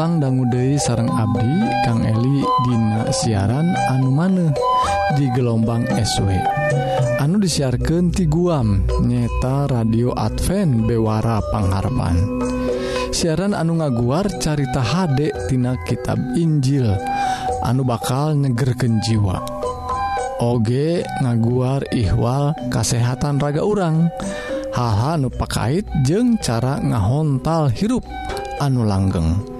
numpang dangude sarang Abdi Kang Eli Dina siaran anu maneh di gelombang SW anu disiarkan ti guam nyeta radio Advent Bewara Pangharapan siaran anu ngaguar carita Hdektina tina kitab Injil anu bakal nyegerken jiwa. OG ngaguar ihwal kasehatan raga urang haha nupakait jeung cara ngahontal hirup anu langgeng.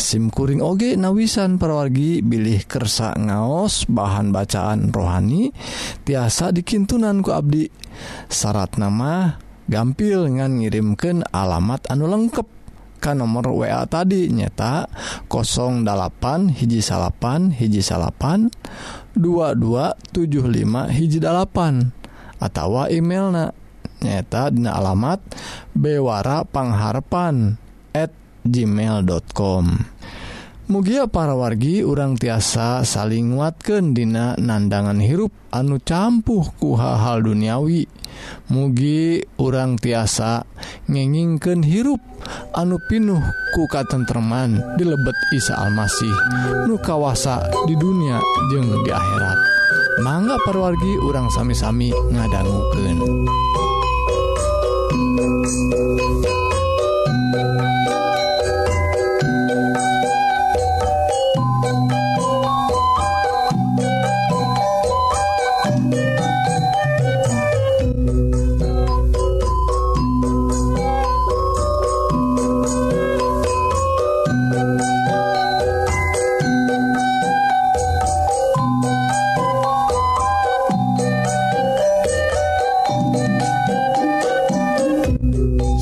simkuring oge nawisan perwargi bilih kersa ngaos bahan bacaan rohani tiasa dikintunan ku Abdi. Syarat nama gampil ngan ngirimken alamat anu lengkap kan nomor WA tadi nyeta 08 hiji salapan hiji salapan 2275 hiji dalapan atau email nyata dina alamat bewara pangharpan@ gmail.com Mugia para wargi urang tiasa saling nguatkan dina nandangan hirup anu campuh ku hal-hal duniawi. Mugi urang tiasa ngengingken hirup anu pinuh kuka tentteman di lebet Isa Almasih nu kawasa di dunia jeung di akhirat. Mangga perwargi urang sami-sami ngadangguken Thank you.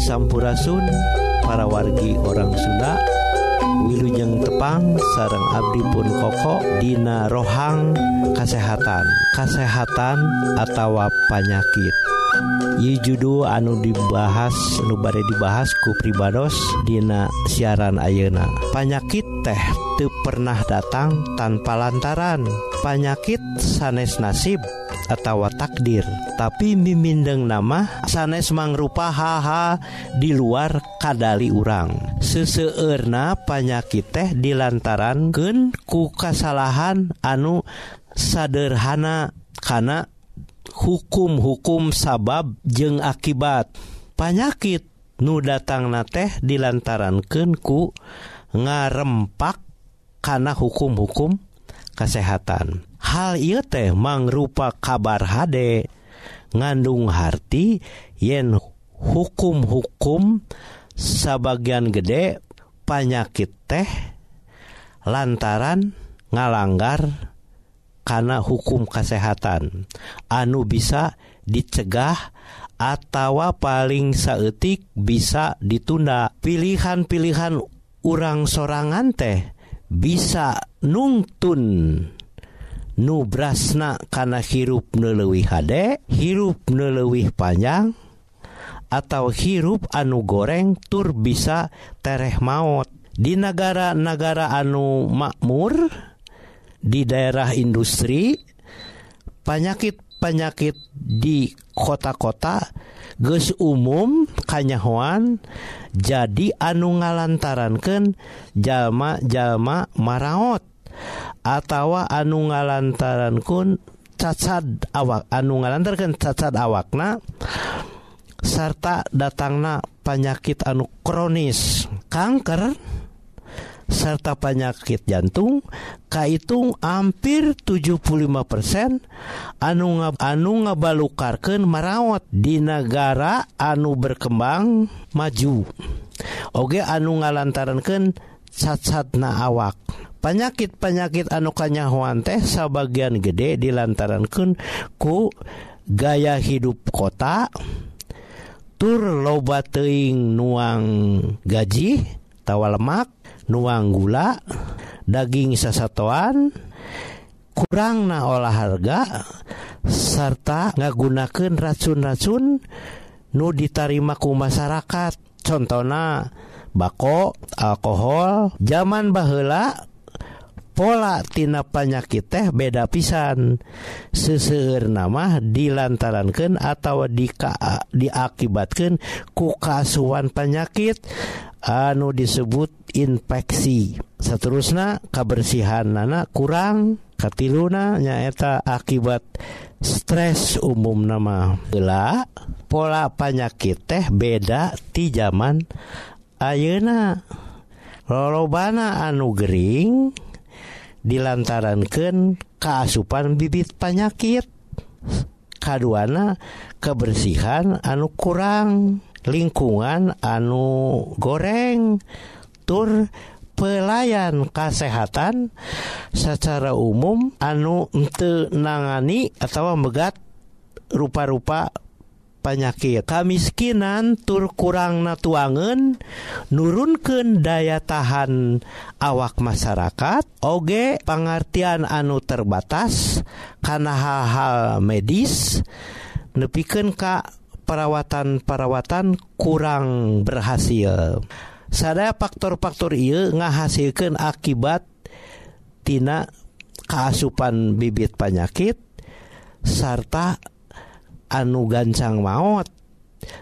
Sampurasun para wargi orang Sunda. Wiujeng tepang sarang Abdi pun kokok Dina rohang kesehatan kesehatan atau panyakit. Yi judul anu dibahas nubare dibahas ku pribados Dina siaran Ayeuna. Panyakit teh te pernah datang tanpa lantaran. Panyakit sanes nasib. atawa takdir. Tapi mimindeng nama sanes mangrupa haha di luar kadali urang. Seseerna panyakit teh dilantaran gen ku kasalahan anu sederhana karena hukum-hukum sabab jeung akibat. Panyakit nu datang na teh dilantarankenku ngarempak karena hukum-hukum kesehatan hal ieu teh mangrupa kabar HD ngandung harti yen hukum-hukum sebagian gede panyakit teh lantaran ngalanggar karena hukum kesehatan anu bisa dicegah atawa paling saetik bisa ditunda. Pilihan-pilihan orang sorangan teh bisa nungtun. nubrasna kana hirup nelewih HD hirup nelewih panjang atau hirup anu goreng tur bisa tereh maut. Di negara-negara anu makmur di daerah industri penyakit-penyakit di kota-kota ges umum kanyahoan jadi anu ngalantarankan jalma-jalma maraot. atawa anu ngalantaran kun cacad awak anu ngalantarkan cacad awakna serta datangna penyakit anu kronis kanker serta penyakit jantung kaitung hampir 75% anu nga, anu ngabalukarkeun maraot di negara anu berkembang maju. Oge anu ngalantarankeun cacatna awak. penyakit-penyakit anukanyawan teh sebagian gede dilantarankan ku gaya hidup kota tur loba teing nuang gaji tawa lemak nuang gula daging sasatoan kurang na olahraga serta ngagunakan racun-racun nu ditarima ku masyarakat. Contohna bako alkohol zaman bahela polatina panyakit teh beda pisan. Seseur nama dilantarankan atau di diakibatkan kukasuhan penyakit anu disebut infeksi. Seterusnya kebersihan anak kurang katiluna nyaeta akibat stres umum nama gela pola penyakit teh beda di zaman Ayeuna. Lolobana anu Gering dilantarankan keasupan bibit panyakit. Kaduana kebersihan anu kurang lingkungan anu goreng tur pelayan kesehatan secara umum anu untuk nangani atau megat rupa-rupa panyakit. Kamiskinan tur kurang natuangan nurunken daya tahan awak masyarakat Oge pengertian anu terbatas karena hal-hal medis nepiken Kak perawatan-perawatan kurang berhasil. Sadaya faktor-faktor il ngahasilkan akibattina keasupan bibit panyakit serta anu gancang maut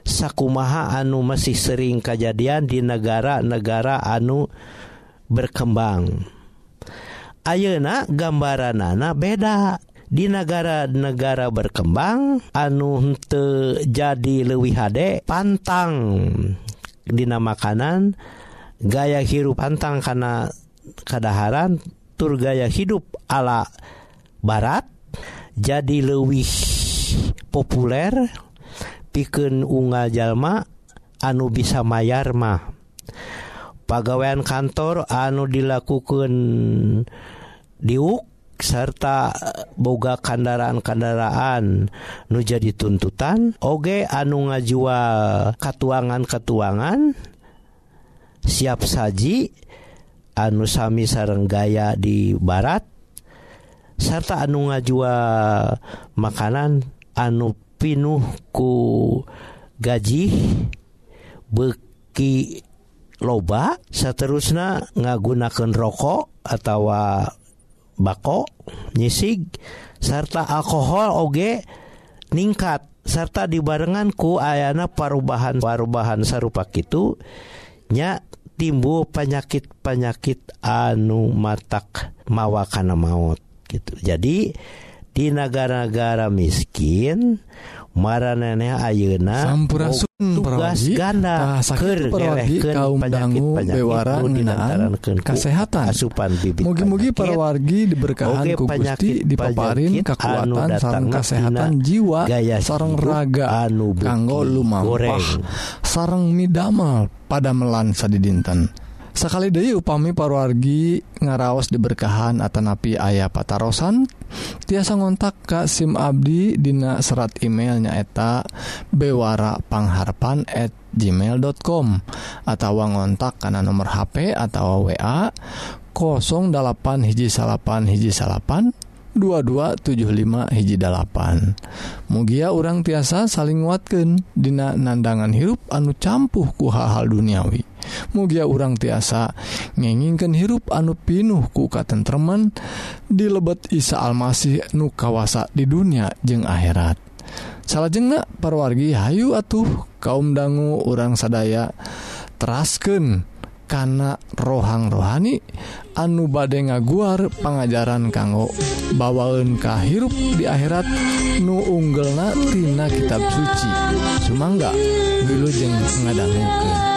sakumaha anu masih sering kejadian di negara-negara anu berkembang. Ayeuna gambaran anak beda. Di negara-negara berkembang anu te jadi lewi HD pantang. Dina makanan gaya hirup pantang karena keadaran tur gaya hidup ala barat jadi lewih populer piken unggal jalma anu bisa mayarma pagawean kantor anu dilakukan diuk serta boga kendaraan-kendaraan nu jadi tuntutan Oge anu ngajual katuangan-ketuangan siap saji anu Sami sareng Sarenggaya di barat serta anu ngajual makanan. anu pinuhku gaji beki loba seterusnya ngagunakan rokok atau bako nyisig serta alkohol oge ningkat. Serta dibarenganku ayana parubahan-parubahan sarupa itu nya timbul penyakit-penyakit anu matak mawakana maut gitu. Jadi di negara-negara miskin mareh Ayeuna tugas ganda kasehatan asupan bibit mugi-mugi para wargi diberkahan ku Gusti dipaparin kekuatan sareng kesehatan jiwa gaya sareng raga anu kanggo lumampah sareng midamel pada melan sadidinten. dinten sakali deui upami parwargi ngaraos diberkahan Atanapi ayah patarosan tiasa ngontak Ka SIM Abdi Dina serat emailnya eta bewarapangharpan@ gmail.com atau ngontak karena nomor HP atau wa 08 hiji salapan hiji salapan 2275 hiji 8 mugia orang tiasa saling nguatkeun Dina nandangan hirup anu campuh ku hal-hal duniawi. mugia urang tiasa ngengingken hirup anu pinuh ku tentreman di lebet Isa Almasih nu kawasa di dunia jeung akhirat. Salah jengak parwargi Hayu atuh kaum dangu urang sadaya terasken kana rohang rohani anu bade ngaguar pengajaran kanggo bawaun kahirup di akhirat nu unggel natina kitab suci. Sumangga dulu jeng ngadangukeun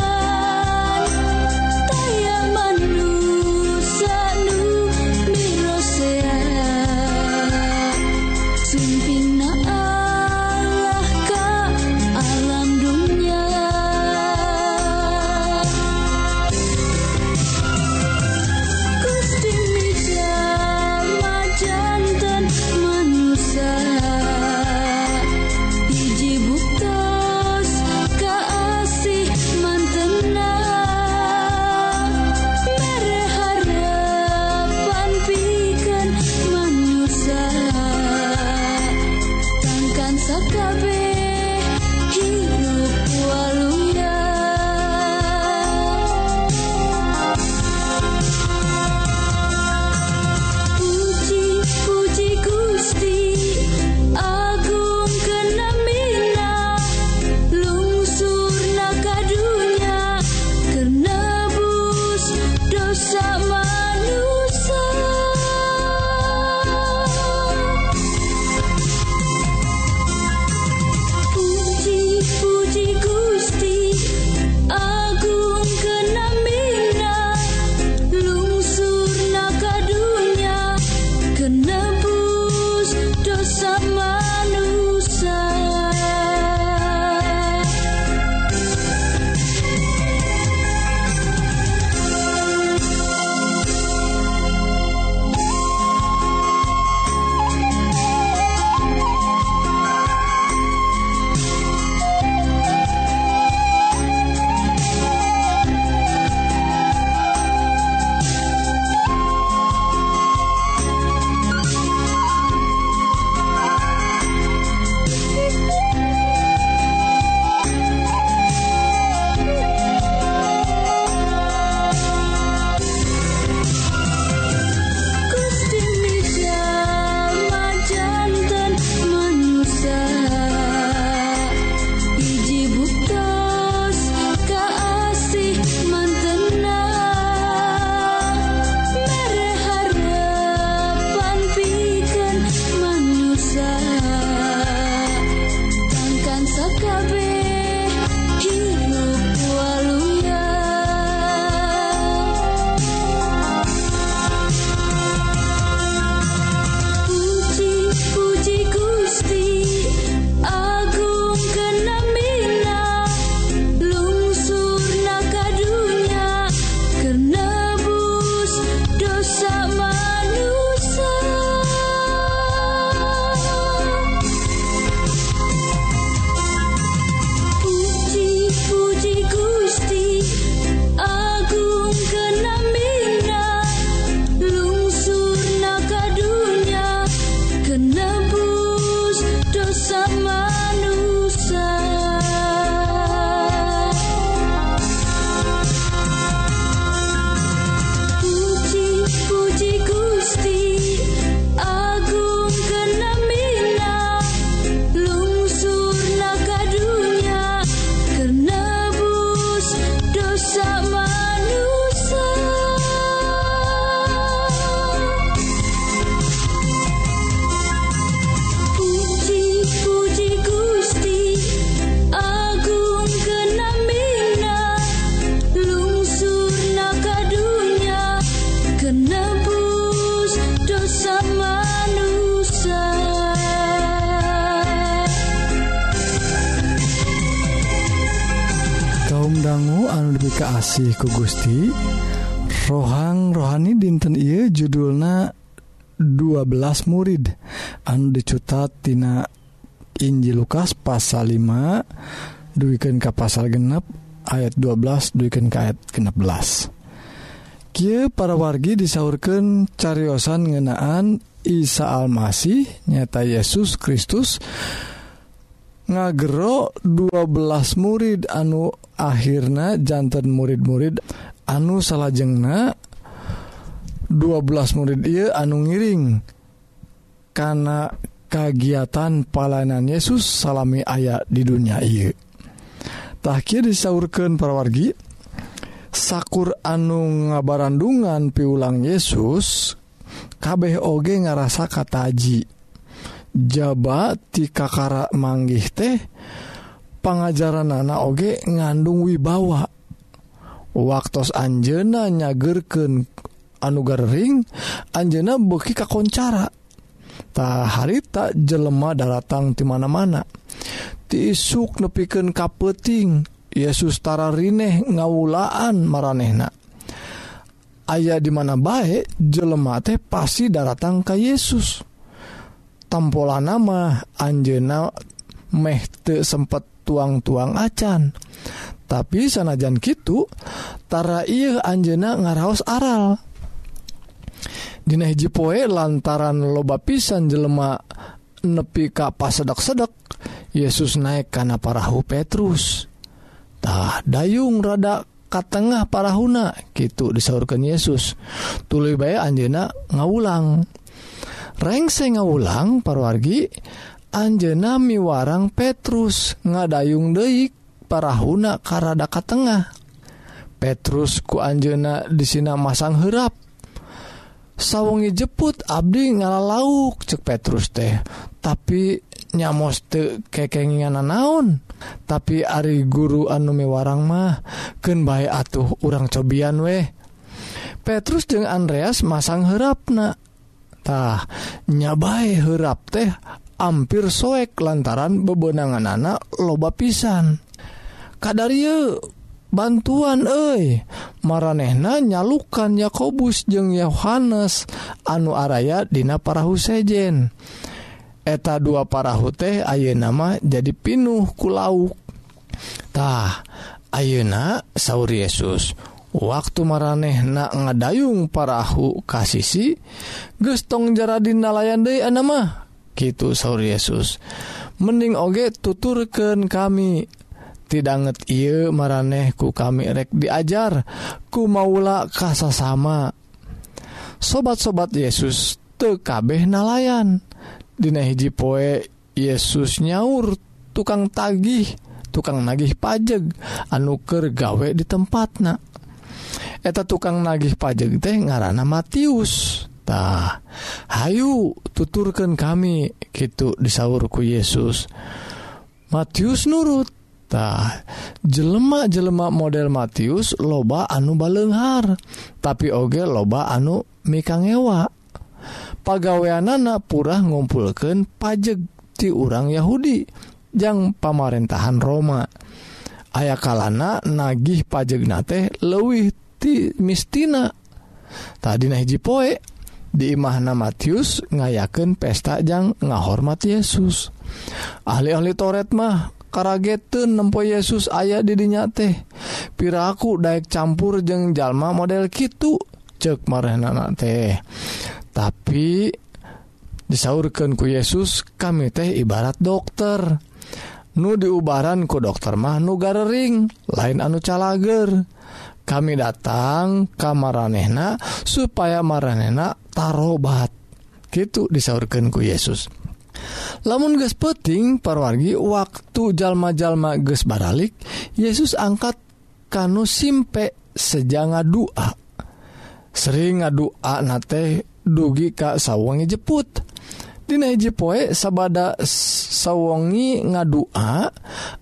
anu lebih ku Gusti. Rohang rohani dinten I judulna 12 murid. Anu dicutattina Injil Lukas pasal 5 duwiken ka pasal genep ayat 12 duken ka ayat ke 16 Kie para wargi disaurkan cariosan ngenaan Isa Almasih nyata Yesus Kristus dan ngagro 12 murid anu akhirnya jantan murid-murid anu salahjengna 12 murid ia anu ngiring. Karena kegiatan palanan Yesus salami ayat di dunia iatahkir disaurkan perwargi sakur anu ngabarandungan piulang Yesus kabeh oge ngarasa kataji jaba ti kakara manggih teh pengajaran anak oge ngandung wibawa. Waktu Anjena nyagerken anugerring Anjena beki kakoncara. Tak harita jelema datang di mana-mana. Tisuk nepiken kapeting Yesus tara Rineh ngawulaan maranehna. Ayaah dimana baik jelemate pasti datang ke Yesus. tampola nama Anjena mehte sempet tuang-tuang acan. Tapi sanajan Kitutara I Anjena ngaraos aral. Dihiji poe lantaran loba pisan jelema nepi kapas sedak-sedek Yesus naik karena parahu Petrustah dayung rada katengah parahuna gitu disaurkan Yesus. Tuli bay Anjena ngawulang. rengse ngawulang parwargi Anjena miwarang Petrus ngadayung deik parahuna karadaka Tengah. Petrus ku Anjena disina masang herap sawwengi jeput Abdi ngala lauk cek Petrus teh tapi nyamos te kekengan naon tapi Ari guru anu miwarang mah Ken baik atuh urang cobian weh. Petrus jeung Andreas masang herapna tah nyabai herap teh hampir soek lantaran bebenangan anak loba pisan. Kadar bantuan eh maranehna nyalukan Yakobus jeung Yohanes anu Araya Dina parahu sejen. Eta dua parahu teh Aye nama jadi pinuh kulautah Ayeuna sauur Yesus waktu maranehnak ngadayung parahu kasisi gestong jaradin nalayan De anamah gitu Saur Yesus. Mending oge tuturken kami. Tidakget ia marehku kami rek diajar ku maula kasa sama sobat-sobat Yesus tekabeh nalayan. Dina hiji poe Yesus nyaur tukang tagih tukang nagih pajeg anuker gawe di tempat na eta tukang nagih pajeg teh ngaranna Matiustah Hayu tuturkan kami gitu disaurku Yesus. Matius nuruttah jelemak-jelemak model Matius loba anu balenghar tapi oge loba anu mikangngewa pagawean anak purah ngumpulkan pajeg di urang Yahudi yang pamarentahan Roma. aya kalana nagih pajegna teh lewih ti mistina. Tadi hiji poe di imahna Matius ngayaken pestajang ngahormat Yesus. Ahli-ahli toret mah karageten nempo Yesus ayah didinya teh. Piraku Daek campur jeung jalma model gitu cek marehna teh. Tapi disaurkan ku Yesus kami teh ibarat dokter. nu diubaran ku dokter Mahnugararing lain anu calager. Kami datang kamarehna supaya maranehna tarobat. Gitu disaurkan ku Yesus. Lamun ges peting parwargi waktu jalma-jalma ges baralik Yesus angkat kanu simpe sejanga doa sering ngadua nate dugi Ka sawwangi jeput. Dina hiji poe sabada sawwongi ngadua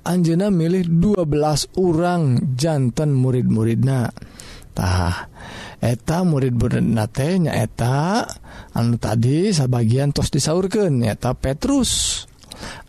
Anjena milih 12 orang jantan murid-muridnatah eta murid-bernatenya eta anu tadi sebagian tos disaurkan eta Petrus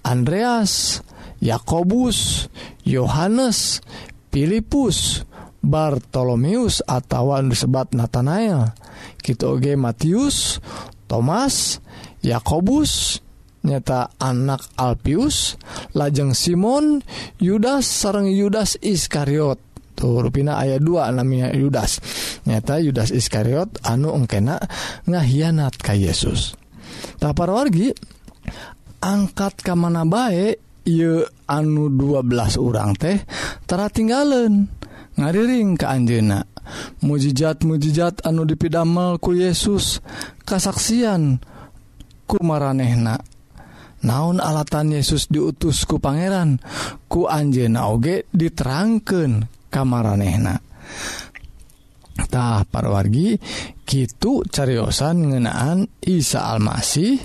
Andreas Yakobus Yohanes Filipus Bartolomeus atau disebat Nathanael Kitoge Matius Thomas Yakobus nyata anak Alpius lajeng Simon Yudas sareng Yudas Iskariot. Tuh ayat 2 namanya Yudas. Nyata Yudas Iskariot anu engkena ngahianat ka Yesus. Tapar wargi angkat ke mana baik ye anu 12 orang teh tera tinggalen ngariring ke Anjena mukjizat mukjizat anu dipidamel ku Yesus kasaksian untuk kumaranehna. Naon alatan Yesus diutus ku Pangeran? Ku Anjena oge diterangkan kammaranehna.tah parwargi gitu cariyosan ngenaan Isa Almasih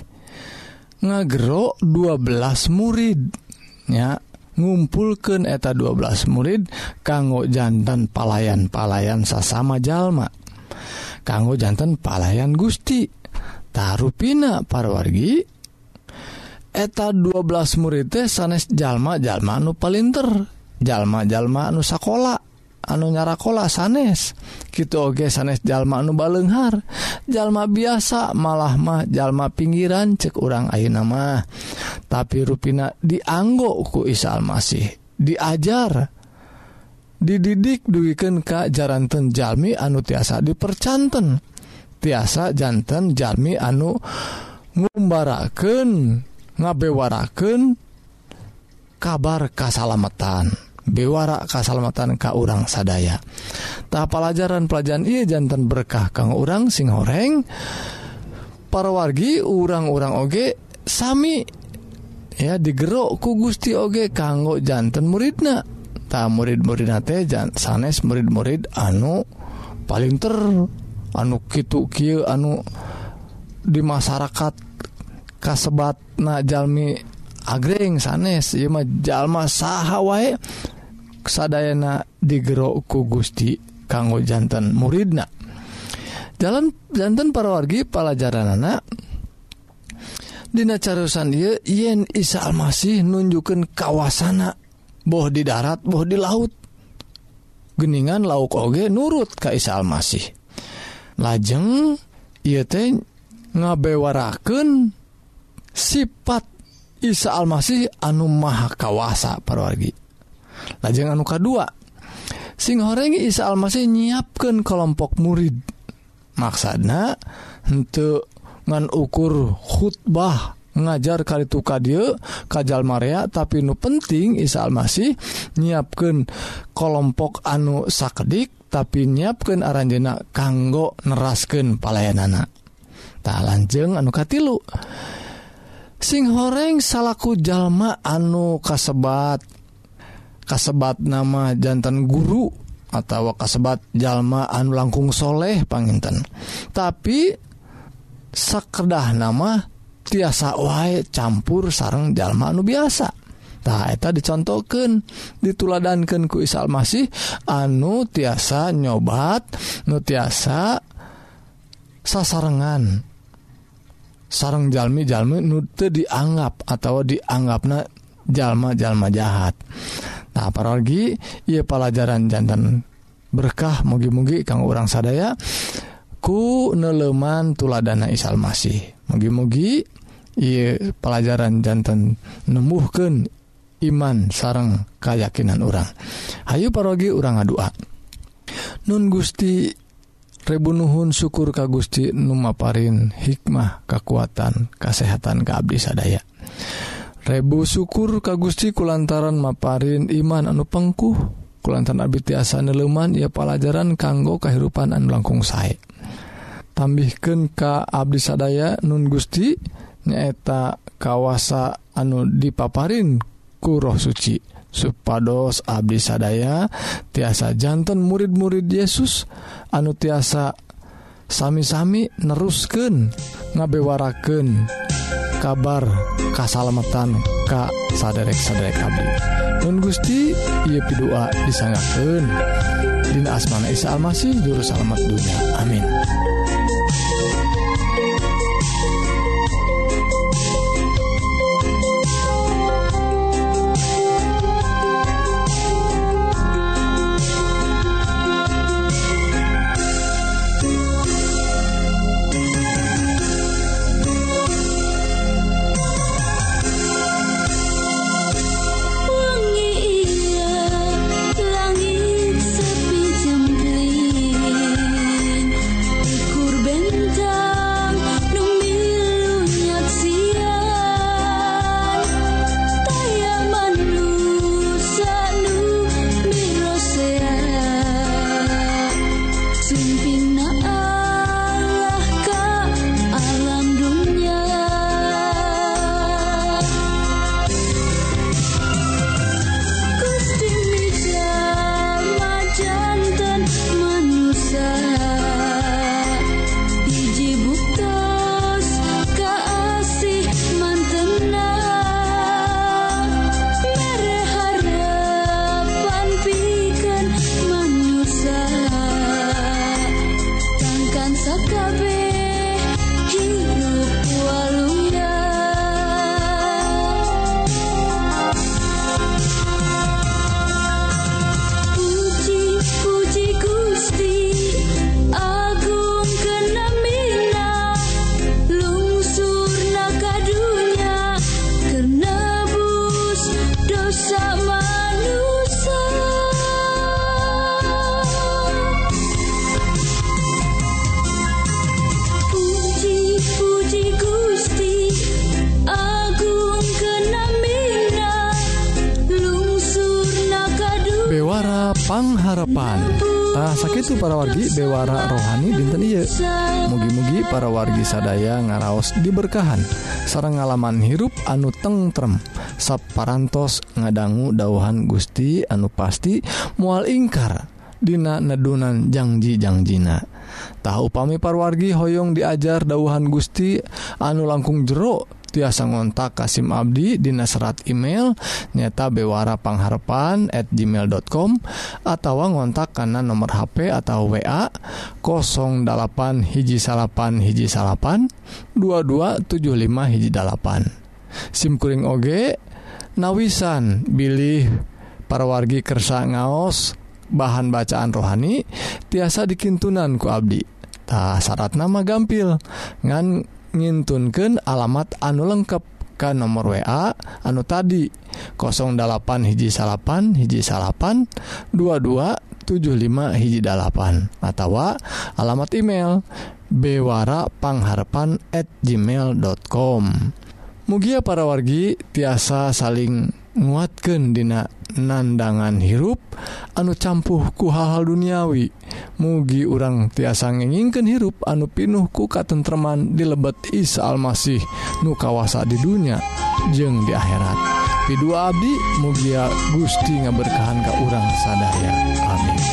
ngagerok 12 muridnya ngumpulkan eta 12 murid kanggo jantan palayan-palayan sasama jalma kanggo jantan palayan Gusti. tarupina parwargi eta 12 murid teh sanes jalma-jalma anu palinter jalma-jalma anu sekolah anu nyarakola sanes. Gitu oge sanes jalma anu balenghar jalma biasa malah mah jalma pinggiran cek urang ayu nama tapi ruina dianggo ku Isa Almasih diajar dididik duwiken ka jaranten Jalmi anu tiasa dipercanten. tiasa jantan Jami anu ngumbaraken ngabewaraken kabar Kasalamatan bewara Kasalamatan Ka urang sadaya. Tak pelajaran pelajaran ia jantan berkah kang urang sing goreng parwargi urang-urang oge Sami ya digerok ku Gusti oge kanggo jantan muridna. Tak murid-murid sanes murid-murid anu paling ter anu Kitu Ky anu di masyarakat kasebat Najalmi agreng sanes Jalma saha wae kesadayana digerokku Gusti kanggo jantan muridna. Jalan jantan parawargi pelajaran anak Dina carusan dia yen Isa Almasih nunjukkan kawasana boh di darat boh di laut geningan lauk oge nurut ka Isa Almasih. lajeng ngabewaraken sifat Isa Almasih anu maha kawasa parwargi lajeng anu kedua sing horeng Isa Almasih nyiapkan kelompok murid. Maksana untuk ngan ukur khutbah ngajar kali tuka dia kajal Maria tapi nu penting Isa Almasih nyiapkan kelompok anu sakedik tapi nyiapkan aranjena kanggo nerasken palayanana. Tak lanjeng anuka tilu sing horeng salahku jalma anu kasebat. Kasebat nama jantan guru atau kasebat jalma anu langkung soleh panginten. Tapi sekedah nama tiasa wae campur sarang jalma anu biasa. Tak dicontohkan dituladankan ku Isa Almasih anu tiasa nyobat nu tiasa sasarengan. Sarang Jami Jalmi nute dianggap atau dianggap na jalma-jalma jahat. Nah apalagi ia pelajaran jantan berkah mugi-mugi kang orang sadaya ku neleman tuladana isal masih. Mugi-mugi ia pelajaran jantan nemuhkan iman sarang kayakinan orang Hayu parogi urang ngadua. Nun Gusti Rebunuhun syukur ka Gusti Numaparin hikmah kekuatan kesehatan keabdi sadaya. Rebu syukur ka Gusti kulantaran maparin iman anu pengkuh kulantaran abdi tiasa neleman ia pelajaran kanggo kehidupan anu langkung sae. Tambihkan ka Abdi sadaya Nun Gusti nyaeta kawasa anu dipaparin ku roh suci. Supados Abdi sadaya tiasa jantan murid-murid Yesus anu tiasa sami-sami nerusken ngabewaraken kabar kasalamatan Ka saderek-sadek Abdi. Nun Gusti ia pidua disangaken Dina asmana Isa Almasih juru selamat dunia. Amin. pangharapan. Tah itu para wargi bewara rohani dinten iya mugi-mugi para wargi sadaya ngaraos diberkahan. Sarang ngalaman hirup anu tengrem sapparantos ngadanggu dauhan Gusti anu pasti mual ingkar Dina nedunan janjijangjiina tahu pami parwargi Hoong diajar dauhan Gusti anu langkung jeruk tiasa ngontak Kasim Abdi Dina serat email nyata bewara pangharpan at gmail.com atau ngontak karena nomor HP atau WA 08 hiji salapan hiji salapan 2275 hiji dalapan. SIMkuring OG nawisan bilih para wargi kersa ngaos bahan bacaan rohani tiasa dikintunan ku Abdi. Tak syarat nama gampil. Ngan ngintunkan alamat anu lengkap ke nomor WA anu tadi 08 hiji salapan hiji salapan 2275 hiji dalapan atau alamat email bewara pangharpan at gmail.com Mugia para wargi tiasa saling nguatkan dina nandangan hirup anu campuhku hal-hal duniawi. Mugi urang tiasa ngenginken hirup anu pinuhku katentreman di lebet Isa Almasih nu kawasa di dunia jeng di akhirat. Pi Abdi mugia Gusti ngaberkahan ke urang sadaya. Amin.